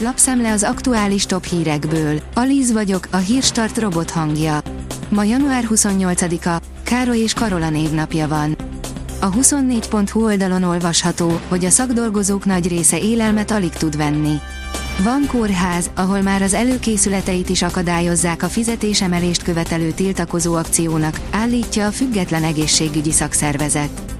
lapszemle az aktuális top hírekből. Alíz vagyok, a hírstart robot hangja. Ma január 28-a, Károly és Karola névnapja van. A 24.hu oldalon olvasható, hogy a szakdolgozók nagy része élelmet alig tud venni. Van kórház, ahol már az előkészületeit is akadályozzák a fizetésemelést követelő tiltakozó akciónak, állítja a független egészségügyi szakszervezet.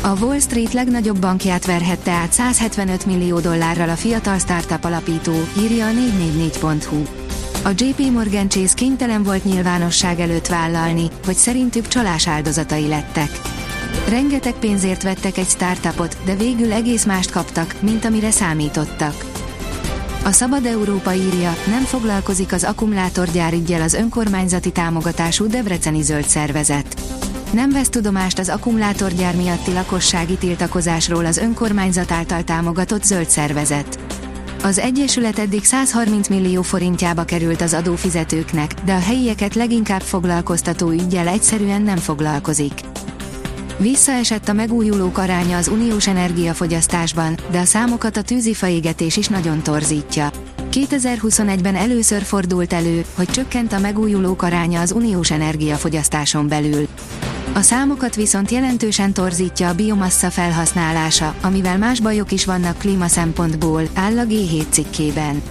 A Wall Street legnagyobb bankját verhette át 175 millió dollárral a fiatal startup alapító, írja a 444.hu. A JP Morgan Chase kénytelen volt nyilvánosság előtt vállalni, hogy szerintük csalás áldozatai lettek. Rengeteg pénzért vettek egy startupot, de végül egész mást kaptak, mint amire számítottak. A Szabad Európa írja, nem foglalkozik az akkumulátorgyárügyjel az önkormányzati támogatású Debreceni Zöld Szervezet. Nem vesz tudomást az akkumulátorgyár miatti lakossági tiltakozásról az önkormányzat által támogatott zöld szervezet. Az Egyesület eddig 130 millió forintjába került az adófizetőknek, de a helyieket leginkább foglalkoztató ügyjel egyszerűen nem foglalkozik. Visszaesett a megújulók aránya az uniós energiafogyasztásban, de a számokat a tűzifaégetés is nagyon torzítja. 2021-ben először fordult elő, hogy csökkent a megújulók aránya az uniós energiafogyasztáson belül. A számokat viszont jelentősen torzítja a biomassa felhasználása, amivel más bajok is vannak klíma szempontból, áll a G7 cikkében.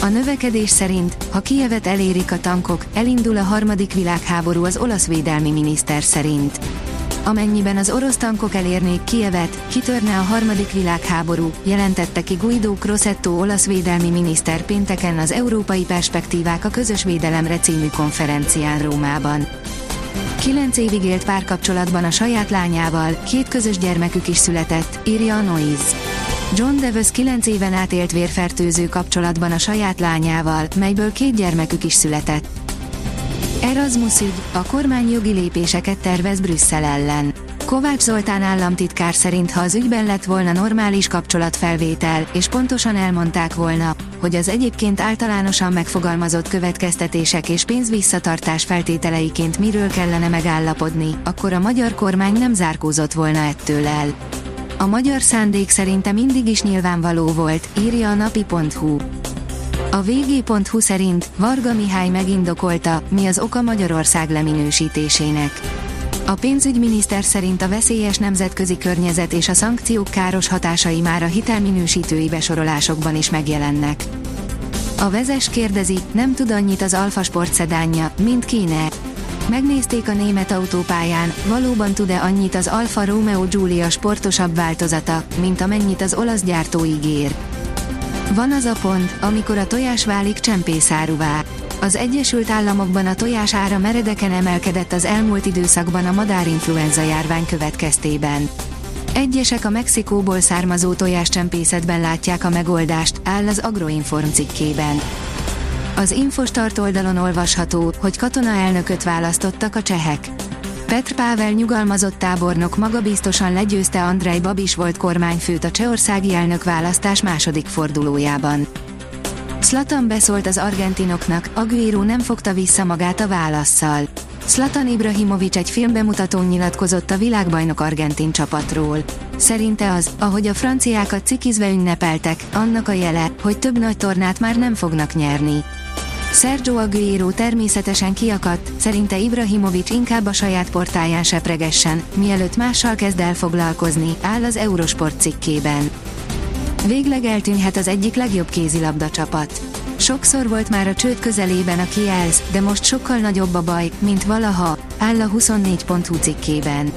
A növekedés szerint, ha Kievet elérik a tankok, elindul a harmadik világháború az olasz védelmi miniszter szerint. Amennyiben az orosz tankok elérnék Kievet, kitörne a harmadik világháború, jelentette ki Guido Crosetto olasz védelmi miniszter pénteken az Európai Perspektívák a közös védelemre című konferencián Rómában. Kilenc évig élt párkapcsolatban a saját lányával, két közös gyermekük is született, írja a Noise. John Davis 9 éven át élt vérfertőző kapcsolatban a saját lányával, melyből két gyermekük is született. Erasmus ügy, a kormány jogi lépéseket tervez Brüsszel ellen. Kovács Zoltán államtitkár szerint ha az ügyben lett volna normális kapcsolatfelvétel, és pontosan elmondták volna, hogy az egyébként általánosan megfogalmazott következtetések és pénzvisszatartás feltételeiként miről kellene megállapodni, akkor a magyar kormány nem zárkózott volna ettől el. A magyar szándék szerinte mindig is nyilvánvaló volt, írja a napi.hu. A vg.hu szerint Varga Mihály megindokolta, mi az oka Magyarország leminősítésének. A pénzügyminiszter szerint a veszélyes nemzetközi környezet és a szankciók káros hatásai már a hitelminősítői besorolásokban is megjelennek. A vezes kérdezi, nem tud annyit az Alfa Sport szedánja, mint kéne. Megnézték a német autópályán, valóban tud-e annyit az Alfa Romeo Giulia sportosabb változata, mint amennyit az olasz gyártó ígér. Van az a pont, amikor a tojás válik csempészáruvá. Az Egyesült Államokban a tojás ára meredeken emelkedett az elmúlt időszakban a madárinfluenza járvány következtében. Egyesek a Mexikóból származó tojáscsempészetben látják a megoldást, áll az Agroinform cikkében. Az Infostart oldalon olvasható, hogy katona elnököt választottak a csehek. Petr Pável nyugalmazott tábornok magabiztosan legyőzte Andrej Babis volt kormányfőt a csehországi elnökválasztás második fordulójában. Slatan beszólt az argentinoknak, Aguero nem fogta vissza magát a válaszszal. Slatan Ibrahimovic egy filmbemutatón nyilatkozott a világbajnok argentin csapatról. Szerinte az, ahogy a franciákat cikizve ünnepeltek, annak a jele, hogy több nagy tornát már nem fognak nyerni. Sergio Aguero természetesen kiakadt, szerinte Ibrahimovic inkább a saját portáján sepregessen, mielőtt mással kezd el foglalkozni, áll az Eurosport cikkében. Végleg eltűnhet az egyik legjobb kézilabda csapat. Sokszor volt már a csőd közelében a Kielsz, de most sokkal nagyobb a baj, mint valaha, áll a 24.hu cikkében.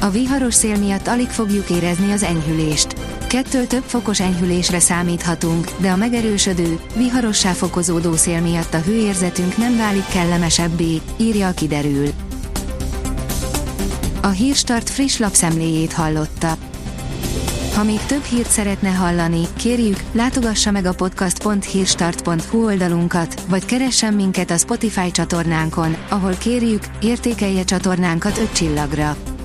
A viharos szél miatt alig fogjuk érezni az enyhülést. Kettől több fokos enyhülésre számíthatunk, de a megerősödő, viharossá fokozódó szél miatt a hőérzetünk nem válik kellemesebbé, írja a kiderül. A Hírstart friss lapszemléjét hallotta. Ha még több hírt szeretne hallani, kérjük, látogassa meg a podcast.hírstart.hu oldalunkat, vagy keressen minket a Spotify csatornánkon, ahol kérjük, értékelje csatornánkat 5 csillagra.